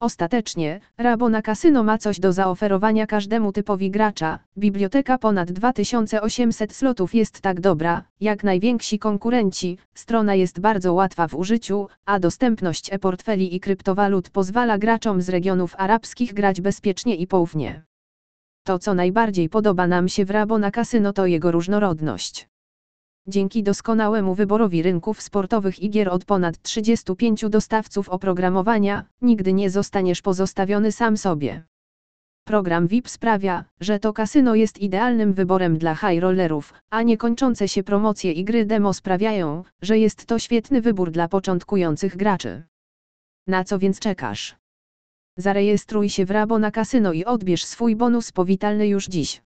Ostatecznie, Rabona Casino ma coś do zaoferowania każdemu typowi gracza. Biblioteka ponad 2800 slotów jest tak dobra, jak najwięksi konkurenci, strona jest bardzo łatwa w użyciu, a dostępność e-portfeli i kryptowalut pozwala graczom z regionów arabskich grać bezpiecznie i poufnie. To co najbardziej podoba nam się w Rabona Casino to jego różnorodność. Dzięki doskonałemu wyborowi rynków sportowych i gier od ponad 35 dostawców oprogramowania, nigdy nie zostaniesz pozostawiony sam sobie. Program VIP sprawia, że to kasyno jest idealnym wyborem dla high rollerów, a niekończące się promocje i gry demo sprawiają, że jest to świetny wybór dla początkujących graczy. Na co więc czekasz? Zarejestruj się w Rabo na kasyno i odbierz swój bonus powitalny już dziś.